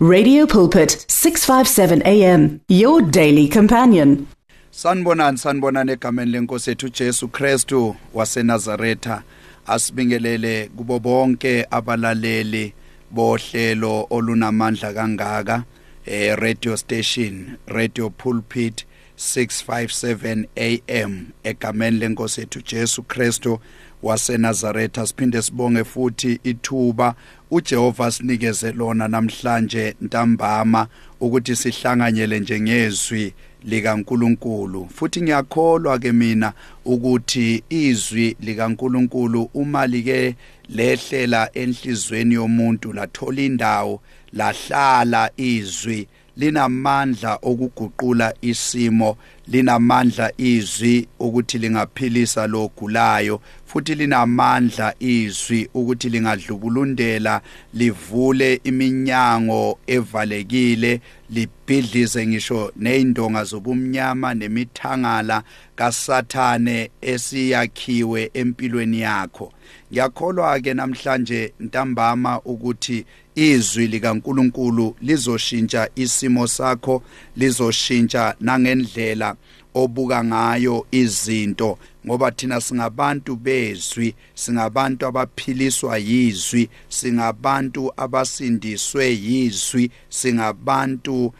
Radio Pulpit 657 AM your daily companion. Sanibonani sanibonani egameni lenkosi ethu Jesu Kristu waseNazaretha asibingelele kubo bonke abalaleli bohlelo olunamandla kangaka eh radio station Radio Pulpit 657 AM egameni lenkosi ethu Jesu Kristu waseNazaretha siphinde sibonge futhi ithuba uJehova sinikeze lona namhlanje ntambama ukuthi sihlanganyele njengezwi likaNkuluNkulu. Futhi ngiyakholwa ke mina ukuthi izwi likaNkuluNkulu uma like lehlela enhlizweni yomuntu lathola indawo lahlala izwi linamandla okuguqula isimo linamandla izwi ukuthi lingaphilisa logulayo futhi linamandla izwi ukuthi lingadlubulundela livule iminyango evalekile libhidlize ngisho neindonga zobumnyama nemithangala kasathane esiyakhiwe empilweni yakho. Ngiyakholwa ke namhlanje ntambama ukuthi izwi likaNkuluNkulu lizoshintsha isimo sakho lizoshintsha nangendlela obuka ngayo izinto ngoba thina singabantu bezwi singabantu abaphiliswa yizwi singabantu abasindiswe yizwi singabantu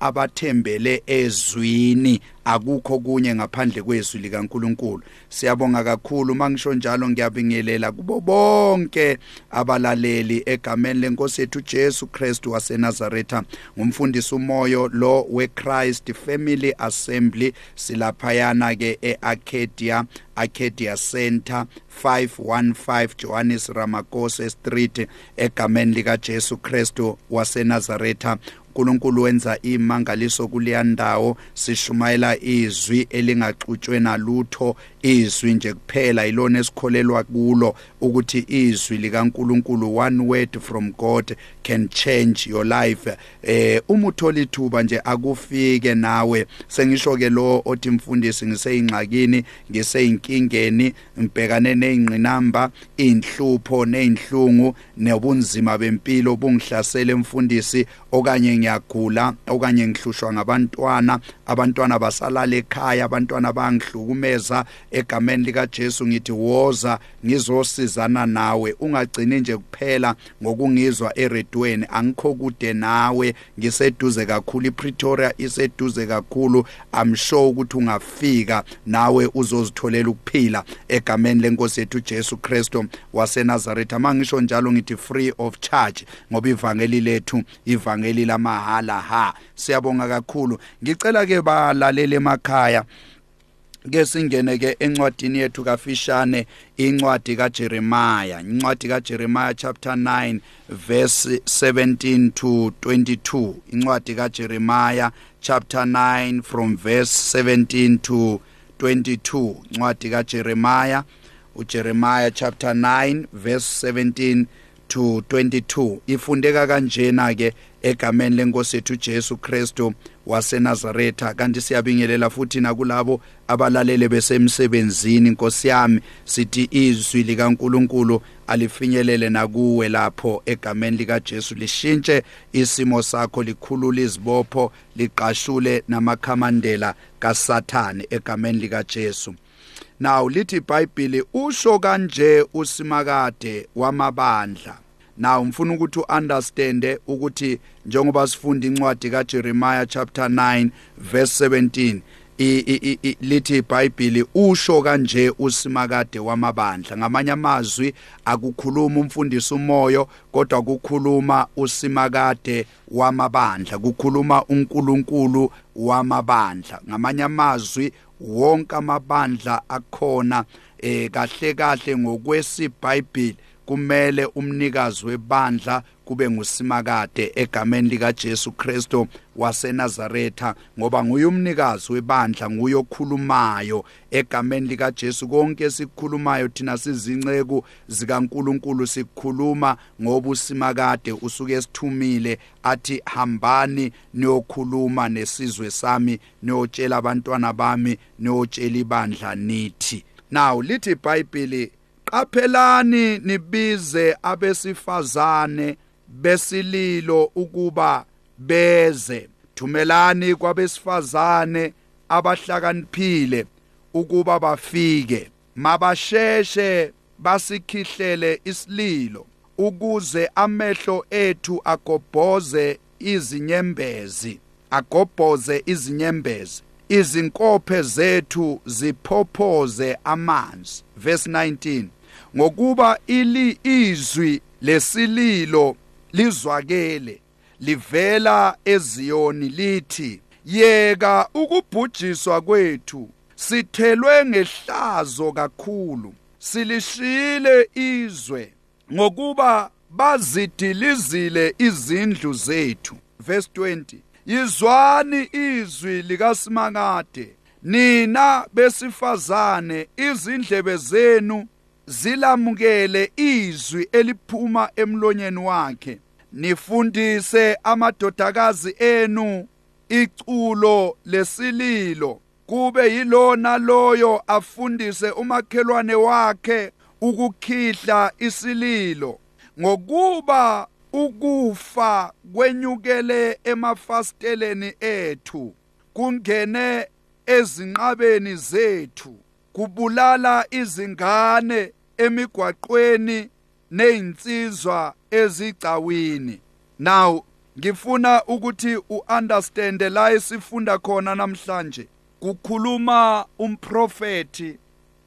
abathembele ezwini. Akukho kunye ngaphandle kwezwi likaNkuluNkulu. Siyabonga kakhulu. Mangisho njalo ngiyabingelela kubo bonke abalaleli egameni lenkosi yethu Jesu Kristu waseNazaretha. Ngumfundisi umoyo lo weChrist Family Assembly. Silaphayana ke eArcadia Arcadia Center 515 Johannes Ramakosi Street egameni lika Jesu Kristu waseNazaretha. uNkulunkulu wenza imangaliso kuleya ndawo sishumayela izwi elingaxutshwe nalutho izwi nje kuphela ilona esikholelwa kulo ukuthi izwi likaNkulunkulu one word from God can change your life. Eh uma uthola ithuba nje akufike nawe. Sengisho ke lo othi mfundisi ngiseyingxakini ngiseyinkingeni ngibhekane nezingqinamba inhlupho nezinhlungu nebunzima bempilo bungihlasele mfundisi okanye ngiyagula okanye ngihlushwa ngabantwana abantwana basalala ekhaya abantwana bangihlukumeza egameni lika Jesu ngithi woza ngizosizana nawe. Ungagcini nje kuphela ngokungizwa eredweni. Angikho kude nawe. Ngiseduze kakhulu. iPretoria iseduze kakhulu. I'm sure ukuthi ungafika. Nawe uzozitholela ukuphila egameni lenkosi yethu Jesu Kristo waseNazaretha. Mangisho njalo ngithi free of charge ngoba ivangeli lethu ivangeli lamahala ha siyabonga kakhulu. Ngicela ke balalele emakhaya ke singene ke encwadini yethu kafishane incwadi kaJeremiah. Incwadi kaJeremiah chapter 9 verse 17 to 22 incwadi kaJeremiah chapter 9 from verse 17 to 22 incwadi kaJeremiah uJeremiah chapter 9 verse 17 to 22 ifundeka kanjena ke egameni lenkosi yethu Jesu Kristu waseNazaretha. Kanti siyabingelela futhi nakulabo abalalele besemsebenzini. Inkosi yami sithi izwi likaNkuluNkulu alifinyelele nakuwe lapho egameni lika Jesu lishintshe isimo sakho likhulule izibopho liqashule namakhamandela kaSathane egameni lika Now lithi iBhayibheli usho kanje usimakade wamabandla. Now mfuna ukuthi uunderstande ukuthi njengoba sifunda incwadi kaJeremiah chapter 9 verse 17 lithi iBhayibheli usho kanje usimakade wamabandla. Ngamanye amazwi akukhuluma umfundisi umoyo kodwa kukhuluma usimakade wamabandla kukhuluma uNkulunkulu wamabandla. Ngamanye amazwi wonke amabandla akhona eh kahle kahle ngokwesibhayibheli kumele umnikazi webandla kube ngusimakade egameni lika Jesu Kristo waseNazaretha ngoba nguye umnikazi webandla nguye okhulumayo egameni lika Jesu konke esikhulumayo thina sizinceku zikaNkuluNkulu sikhuluma ngoba usimakade usuke esithumile athi hambani niyokhuluma nesizwe sami niyotshela abantwana bami niyotshela ibandla nithi. Now lithi iBhayibheli qaphelani nibize abesifazane besililo ukuba beze. Thumelani kwabesifazane abahlakaniphile ukuba bafike. Mabasheshe basikhihlele isililo ukuze amehlo ethu agobhoze izinyembezi agobhoze izinyembezi. Izinkophe zethu ziphophoze amanzi. Verse 19 ngokuba ili izwi lesililo lizwakele livela eziyoni lithi yeka ukubhujiswa kwethu sithelwe ngehlazo kakhulu silishile izwe ngokuba bazidilizile izindlu zethu. Verse 20 yizwani izwi likaSimakade nina besifazane izindlebe zenu zilamukele izwi eliphuma emlonyeni wakhe. Nifundise amadodakazi enu iculo lesililo. Kube yilona loyo afundise umakhelwane wakhe ukukhihla isililo. Ngokuba ukufa kwenyukele emafasteleni ethu kungene ezinqabeni zethu kubulala izingane emigwaqweni nezinsizwa ezigcawini. Now ngifuna ukuthi uunderstand la esifunda khona namhlanje. Kukhuluma umprofeti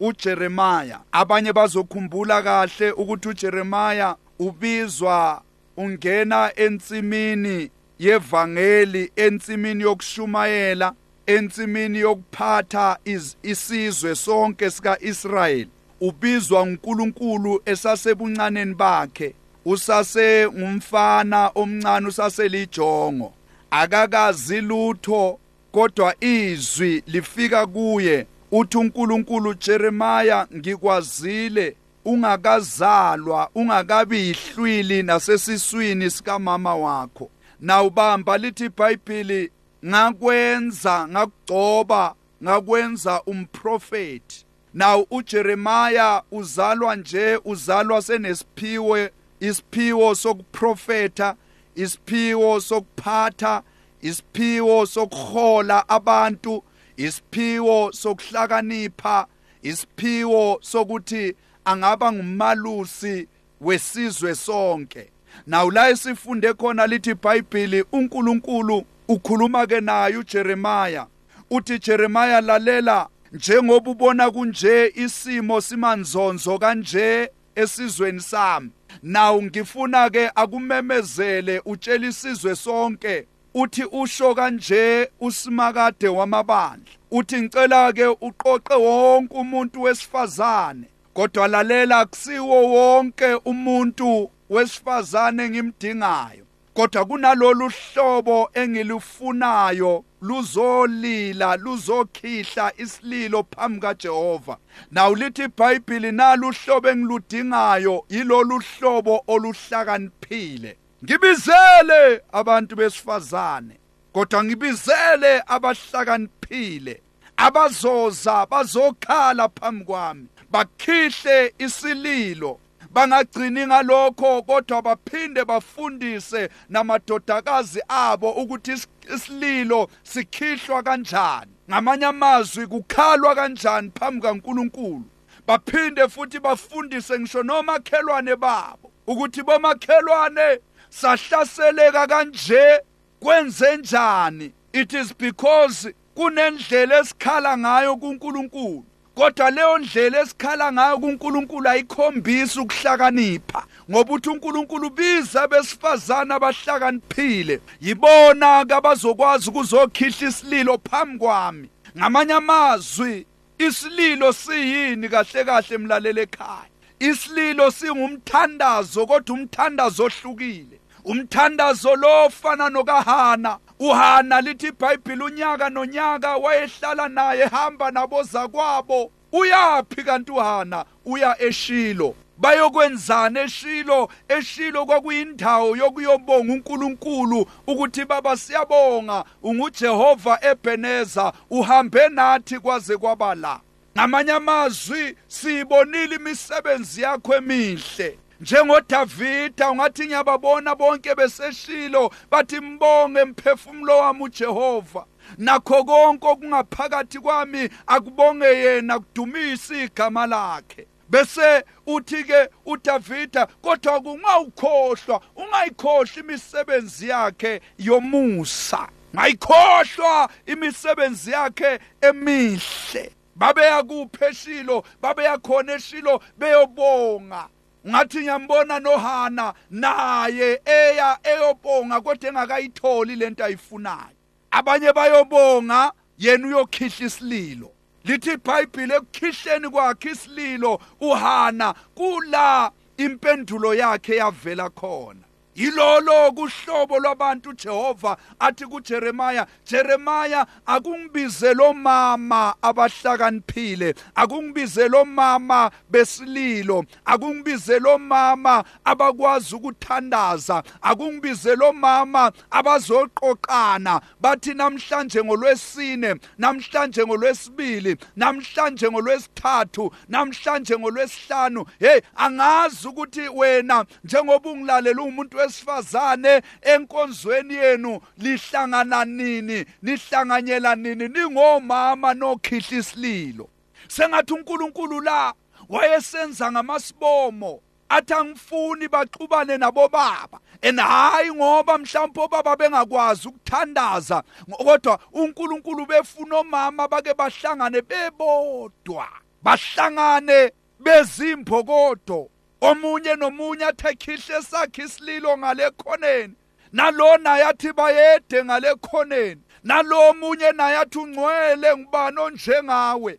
uJeremiah. Abanye bazokhumbula kahle ukuthi uJeremiah ubizwa ungena ensimini yevangeli ensimini yokushumayela ensimini yokuphatha isizwe sonke sika Israel ubizwa uNkulunkulu esasebuncaneni bakhe usase ngumfana omncane usaselijongo akakazi lutho kodwa izwi lifika kuye uthi uNkulunkulu Jeremiah ngikwazile ungakazalwa ungakabi yihlwili nasesiswini sika mama wakho nawubamba lithi iBhayibheli ngakwenza ngakugcoba ngakwenza umprofeti naw uJeremiah uzalwa nje uzalwa senesiphiwe isiphiwo sokuprofeta isiphiwo sokuphatha isiphiwo sokuhola abantu isiphiwo sokuhlakanipha isiphiwo sokuthi angaba ngumalusi wesizwe sonke. Nawu la esifunde khona lithi iBhayibheli uNkulunkulu ukhuluma ke naye uJeremiah. Uthi Jeremiah lalela njengoba ubona kunje isimo simanzonzo kanje esizweni sami. Nawu ngifuna ke akumemezele utshela isizwe sonke uthi usho kanje usimakade wamabandla. Uthi ngicela ke uqoqe wonke umuntu wesifazane kodwa lalela akusiwo wonke umuntu wesifazane ngimdingayo kodwa kunalolu hlobo engilifunayo luzolila luzokhihla isililo phambi kaJehova. Nawu lithi iBhayibheli nalo uhlobo engiludingayo yilolu hlobo oluhlakaniphile. Ngibizele abantu besifazane kodwa ngibizele abahlakaniphile. Abazoza bazokhala phambi kwami bakhihle isililo. Bangagcini ngalokho kodwa baphinde bafundise namadodakazi abo ukuthi isililo sikhihlwa kanjani. Ngamanye amazwi kukhalwa kanjani phambi kaNkuluNkulu. Baphinde futhi bafundise ngisho nomakhelwane babo ukuthi bomakhelwane sahlaseleka kanje kwenze njani? It is because kunendlela esikhala ngayo kuNkulunkulu. Kodwa leyo ndlela esikhala ngayo kuNkulunkulu ayikhombisi ukuhlakanipha ngoba uthi uNkulunkulu biza besifazana abahlakaniphile. Yibona abazokwazi ukuzokhihla isililo phambi kwami. Ngamanye amazwi isililo siyini kahle kahle emlalele ekhaya? Isililo singumthandazo kodwa umthandazo ohlukile. Umthandazo lo ofana nokahana uhana lithi iBhayibheli unyaka nonyaka wayehlala naye hamba naboza kwabo uyapi kanti uhana? Uya eShilo. Bayokwenzana eShilo. eShilo kwakuyindawo yokuyobonga uNkulunkulu ukuthi baba siyabonga. unguJehova eBheneza. Uhambe nathi kwaze kwaba la. Ngamanye amazwi siyibonile imisebenzi yakho emihle. njengoDavida ungathi ngiyababona bonke beseshilo bathi mbonge mphefumulo wami uJehova. Nakho konke okungaphakathi kwami akubonge yena kudumise igama lakhe. Bese uthi ke uDavida kodwa kungawukhohlwa ungayikhohlwa imisebenzi yakhe yomusa. Ngayikhohlwa imisebenzi yakhe emihle. Babeya kupheshilo babeya khona eshilo beyobonga. Ngathi ngiyambona noHana naye eya eyobonga kodwa engakayitholi lento ayifunayo. Abanye bayobonga yena uyokhihla isililo. Lithi iBhayibheli ekukhihleni kwakhe isililo uHana kula impendulo yakhe yavela khona. Yilolo kuhlobo lwabantu Jehova athi kuJeremiah Jeremiah akungibize lo mama abahlakaniphile akungibize lo mama besililo akungibize lo mama abakwazi ukuthandaza akungibize lo mama abazoqoqana. Bathi namhlanje ngolwesine namhlanje ngolwesibili namhlanje ngolwesithathu namhlanje ngolwesihlanu hey angazi ukuthi wena njengoba ungilalela umuntu wesifazane enkonzweni yenu lihlangana nini nihlanganyela nini? Ningomama nokhihla isililo sengathi uNkulunkulu la wayesenza ngamasibomo athi angifuni baxubane nabo baba. And hayi ngoba mhlawumbe obaba bengakwazi ukuthandaza kodwa uNkulunkulu befuna omama bake bahlangane bebodwa bahlangane bezimbokodo omunye nomunye athekhihle sakhe isililo ngale khoneni nalona yathi bayede ngale khoneni nalo munye naye athi ungcwele ngubani onjengawe?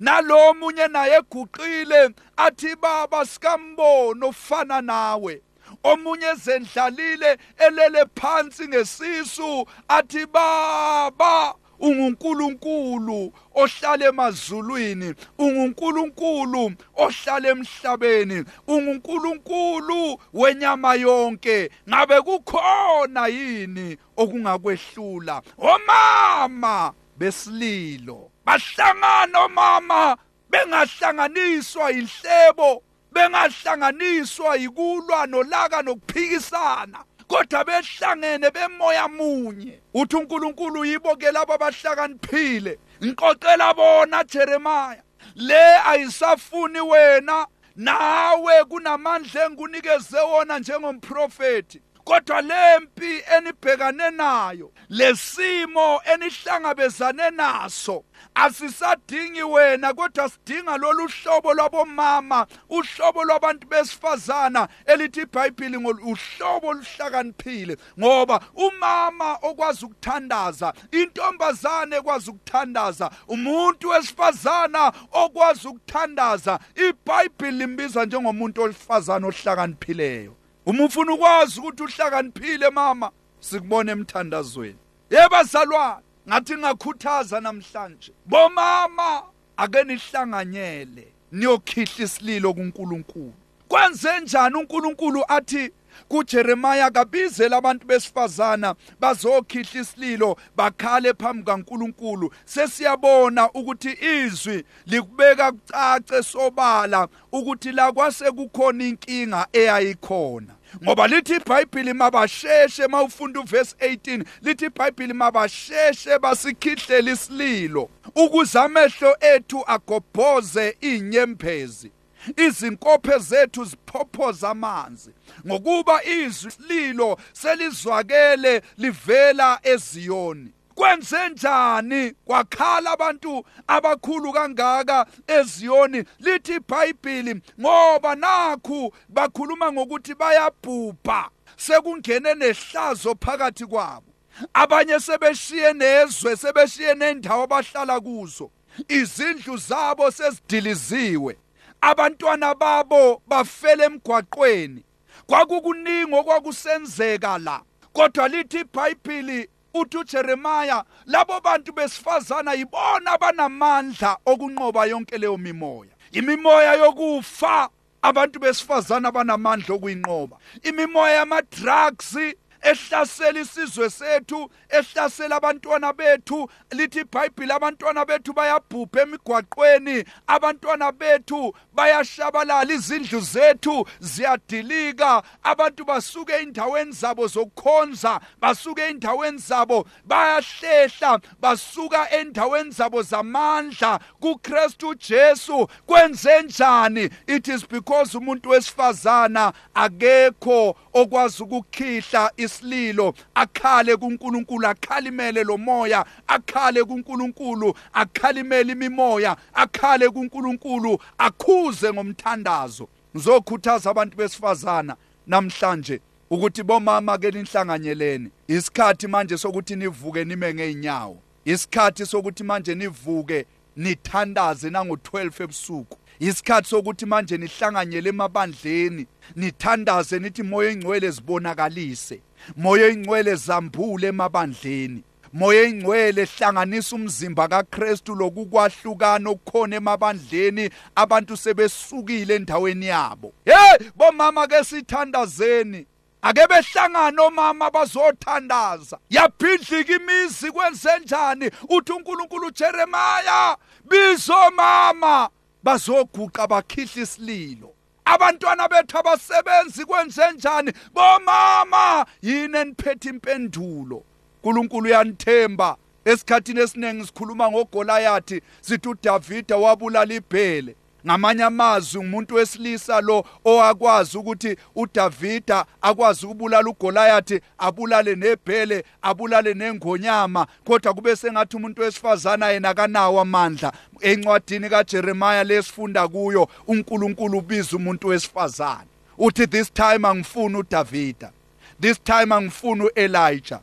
Nalo munye naye eguqile athi baba sikambono ofana nawe. Omunye ezendlalile elele phansi ngesisu athi baba ungunkulunkulu ohlala emazulwini ungunkulunkulu ohlala emhlabeni ungunkulunkulu wenyama yonke. Ngabe kukhona yini okungakwehlula omama besililo bahlangana omama bengahlanganiswa inhlebo bengahlanganiswa yikulwa nolaka nokuphikisana. Kodwa behlangene bemoya munye. Uthi uNkulunkulu yibo ke labo abahlakaniphile. Ngiqoqela bona Jeremiah. Le ayisafuni wena nawe kunamandla engunikeze wona njengomprofeti kodwa lempi enibhekane nayo lesimo enihlangabezane naso asisadingi wena kodwa sidinga lolu hlobo lwabomama uhlobo lwabantu besifazana elithi iBhayibheli ngohlobo oluhlakaniphile ngoba umama okwazi ukuthandaza intombazane ekwazi ukuthandaza umuntu wesifazana okwazi ukuthandaza iBhayibheli limbiza njengomuntu olifazana ohlakaniphileyo uma ufuna ukwazi ukuthi uhlakaniphile mama sikubona emthandazweni. Yebazalwane ngathi ngakhuthaza namhlanje. Bomama ake nihlanganyele niyokhihla isililo kuNkulunkulu. Kwenze njani uNkulunkulu athi kuJeremiah kabizela abantu besifazana bazokhihla isililo bakhale phambi kaNkulunkulu? Sesiyabona ukuthi izwi likubeka kucace sobala ukuthi la kwase kukhona inkinga eyayikhona. Ngoba lithi iBhayibheli mabasheshe mawufunda uverse 18 lithi iBhayibheli mabasheshe basikhihlela isililo ukuze amehlo ethu agobhoze inyembezi izinkophe zethu ziphophoza amanzi ngokuba izwi lilo selizwakele livela eziyoni. Kwenze njani kwakhala abantu abakhulu kangaka eziyoni. Lithi iBhayibheli ngoba nakhu bakhuluma ngokuthi bayabhubha sekungene nehlazo phakathi kwabo. Abanye sebeshiye nezwe sebeshiye nendawo abahlala kuzo. Izindlu zabo sezidiliziwe. Abantwana babo bafela emgwaqweni. Kwakukuningi okwakusenzeka la. Kodwa lithi iBhayibheli uthi uJeremiah labo bantu besifazana yibona abanamandla okunqoba yonke leyo mimoya. Imimoya yokufa abantu besifazana abanamandla okuyinqoba. Imimoya yama drugs ehlasela isizwe sethu ehlasela abantwana bethu. Lithi iBhayibheli abantwana bethu bayabhubha emigwaqweni. Abantwana bethu bayashabalala izindlu zethu ziyadilika. Abantu basuke endaweni zabo zokukhonza basuke endaweni zabo bayahlehla basuka endaweni zabo zamandla kuKristu Jesu kwenze njani? It is because umuntu wesifazana akekho okwazi ukukhihla isililo akhale kuNkulunkulu akhalimele lo moya akhale kuNkulunkulu akhalimele imimoya akhale kuNkulunkulu akhuze ngomthandazo. Ngizokhuthaza abantu besifazana namhlanje ukuthi bomama ke linhlanganyelene isikhathi manje sokuthi nivuke nime ngeenyawo isikhathi sokuthi manje nivuke nithandaze nango12 ebusuku. Isikhathi sokuthi manje nihlanganyele emabandleni nithandaze nithi moya engcwele zibonakalise. Moya engcwele zambule emabandleni. Moya engcwele hlanganisa umzimba kaKristu lokukwahlukana okukhona emabandleni abantu sebesukile endaweni yabo. Hey bomama ke sithandazeni. Ake behlangana omama bazothandaza. Yaphindlika imizi kwenze njani uthi uNkulunkulu uJeremaya bizo mama. Bazoguqa bakhihla isililo. Abantwana bethu abasebenzi kwenze njani? Bomama yini eniphethe impendulo? uNkulunkulu uyanithemba. Esikhathini esiningi sikhuluma ngogolayathi sithi uDavida wabulala ibhele. Ngamanye amazwi umuntu wesilisa lo owakwazi ukuthi uDavida akwazi ukubulala uGoliath abulale nebhele abulale nengonyama kodwa kube sengathi umuntu wesifazana yena kanawo amandla. Encwadini kaJeremiah lesifunda kuyo uNkulunkulu ubiza umuntu wesifazana uthi this time angifuni uDavida. This time angifuni uElijah.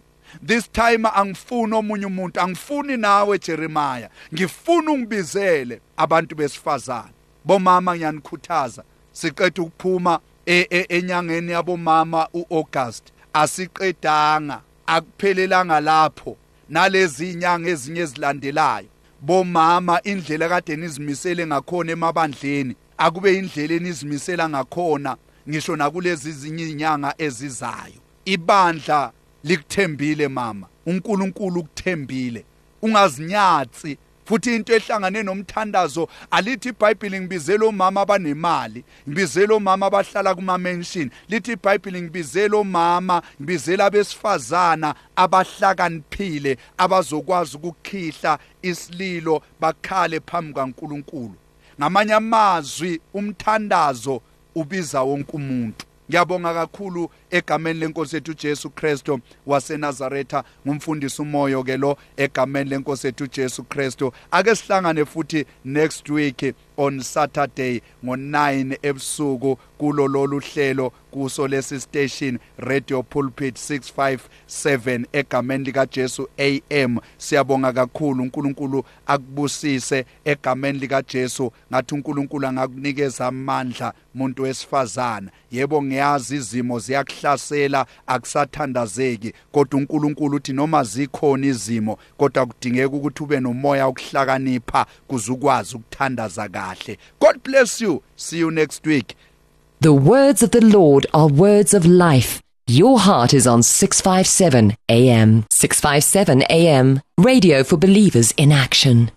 This time angifuni omunye umuntu. Angifuni nawe Jeremiah. Ngifuna ungibizele abantu besifazana bomama ngiyanikhuthaza siqeda ukuphuma e, e, enyangeni yabomama uAugust. Asiqedanga akuphelelanga lapho. Nalezi inyanga ezinye ezilandelayo bomama indlela kade nizimisele ngakhona emabandleni akube indlela enizimisela ngakhona ngisho nakulezi zinye inyanga ezizayo. Ibandla likuthembile mama. uNkulunkulu ukuthembile. Ungazinyatsi futhi into ehlangane nomthandazo alithi iBhayibheli ngibizela omama abanemali ngibizela omama abahlala kuma mansion lithi iBhayibheli ngibizela omama ngibizela abesifazana abahlakaniphile abazokwazi ukukhihla isililo bakhale phambi kaNkuluNkulu ngamanye amazwi umthandazo ubiza wonke umuntu. Ngiyabonga kakhulu egameni lenkosi ethu Jesu Kristo waseNazaretha ngumfundisi umoyo ke lo egameni lenkosi ethu Jesu Kristo ake sihlangane futhi next week. On Saturday ngo9 ebusuku kulo lolu hlelo kuso lesi station Radio Pulpit 657 egameni lika Jesu AM siyabonga kakhulu uNkulunkulu akubusise egameni lika Jesu ngathi uNkulunkulu angakunikeza amandla umuntu wesifazana yebo ngiyazi izimo ziyakuhlasela akusathandazeki. Kodwa uNkulunkulu uthi noma zikhona izimo kodwa kudingeka ukuthi ube nomoya wokuhlakanipha kuzukwazi ukuthandaza kahle god bless you see you next week The words of the Lord are words of life. Your heart is on 657 AM. 657 AM. Radio for believers in action.